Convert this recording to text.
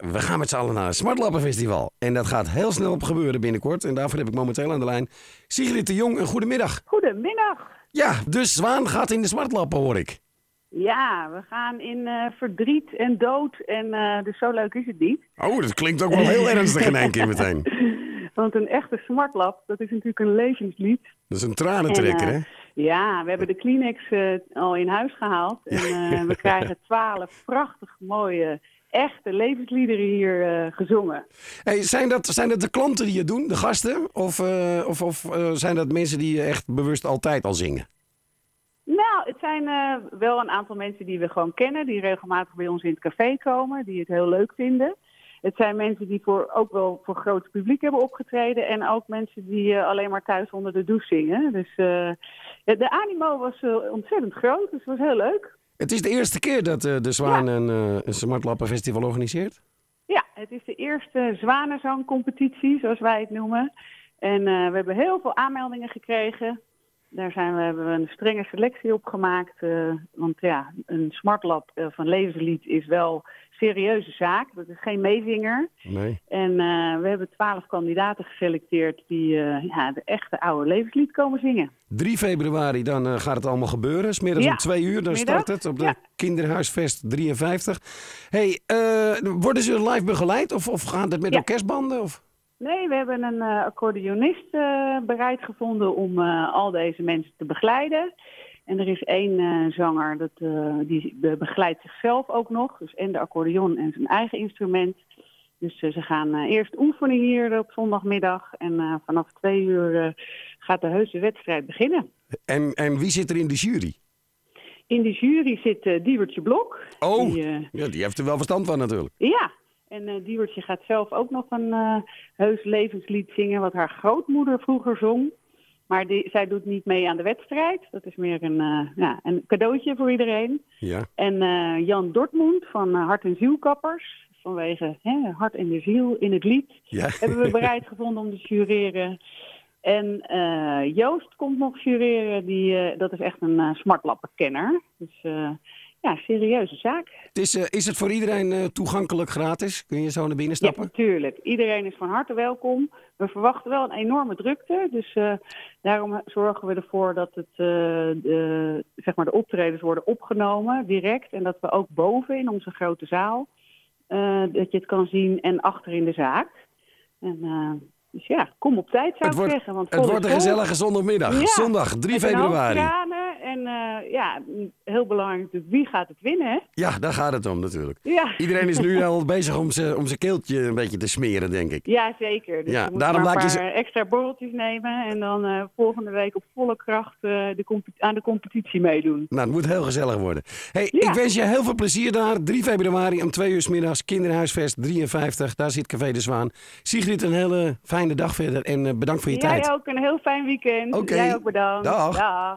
we gaan met z'n allen naar het Smartlappen Festival. En dat gaat heel snel op gebeuren binnenkort. En daarvoor heb ik momenteel aan de lijn Sigrid de Jong. Een goedemiddag. Goedemiddag. Ja, dus Zwaan gaat in de Smartlappen, hoor ik. Ja, we gaan in eh, verdriet en dood. En eh, dus zo leuk is het niet. Oh, dat klinkt ook wel heel ernstig in één keer meteen. Want een echte smartlap, dat is natuurlijk een levenslied. Dat is een tranentrekker, En, hè? eh, Ja, we hebben de Kleenex al in huis gehaald. En we krijgen twaalf prachtig mooie, echte levensliederen hier eh, gezongen. Hey, zijn, dat, zijn dat de klanten die het doen, de gasten? Of, eh, of, of eh, zijn dat mensen die echt bewust altijd al zingen? Nou, het zijn wel een aantal mensen die we gewoon kennen, die regelmatig bij ons in het café komen, die het heel leuk vinden. Het zijn mensen die voor, ook wel voor groot publiek hebben opgetreden en ook mensen die alleen maar thuis onder de douche zingen. Dus de animo was ontzettend groot, dus het was heel leuk. Het is de eerste keer dat eh, de Zwaan een, eh, een Smartlappen Festival organiseert. Ja, het is de eerste zwanenzangcompetitie, zoals wij het noemen. En eh, we hebben heel veel aanmeldingen gekregen. Daar zijn we, hebben we een strenge selectie op gemaakt. want ja, een smartlab eh, van levenslied is wel serieuze zaak. Dat is geen meezinger. Nee. En eh, we hebben twaalf kandidaten geselecteerd die eh, ja, de echte oude levenslied komen zingen. 3 februari dan eh, gaat het allemaal gebeuren. Smiddags Ja, om twee uur, dan middag. start het op de Ja. Kinderhuisfest 53. Hey, worden ze live begeleid of, of gaat het met Ja. orkestbanden? Of? Nee, we hebben een accordeonist bereid gevonden om al deze mensen te begeleiden. En er is één eh, zanger dat, eh, die be- begeleidt zichzelf ook nog. Dus en de accordeon en zijn eigen instrument. Dus eh, ze gaan eerst oefenen hier op zondagmiddag. En vanaf twee uur gaat de heuse wedstrijd beginnen. En, en wie zit er in de jury? In de jury zit Diewertje Blok. Oh, Die, ja, die heeft er wel verstand van natuurlijk. Ja, en eh Diewertje gaat zelf ook nog een eh, heus levenslied zingen... wat haar grootmoeder vroeger zong. Maar die, zij doet niet mee aan de wedstrijd. Dat is meer een, eh, ja, een cadeautje voor iedereen. Ja. En eh, Jan Dortmund van eh, Hart en Zielkappers... vanwege hè, hart en de ziel in het lied... Ja. hebben we bereid gevonden om te jureren. En Joost komt nog jureren. Die, dat is echt een smartlappenkenner. Dus ja, serieuze zaak. Het is, eh, is het voor iedereen eh, toegankelijk gratis? Kun je zo naar binnen Ja, stappen? natuurlijk. Iedereen is van harte welkom. We verwachten wel een enorme drukte. Dus eh, daarom zorgen we ervoor dat het, de, zeg maar de optredens worden opgenomen direct. En dat we ook boven in onze grote zaal, dat je het kan zien en achter in de zaak. En, dus ja, kom op tijd zou Het ik wordt, zeggen. Want het wordt een gezellige zondagmiddag. Ja, Zondag 3 Met een hoop februari. eh, ja, heel belangrijk natuurlijk, wie gaat het winnen? hè? Ja, daar gaat het om natuurlijk. Ja. Iedereen is nu al bezig om zijn om keeltje een beetje te smeren, denk ik. Ja, zeker. Dus Ja, moeten daarom maar een je paar extra borreltjes nemen en dan eh, volgende week op volle kracht eh, de aan de competitie meedoen. Nou, het moet heel gezellig worden. Hey, Ja. Ik wens je heel veel plezier daar. 3 februari om 2 uur 's middags. Kinderhuisvest 53. Daar zit Café de Zwaan. Sigrid, een hele fijne dag verder. En eh, bedankt voor je Jij tijd. ook een heel fijn weekend. Oké. Jij ook bedankt. Dag. Dag.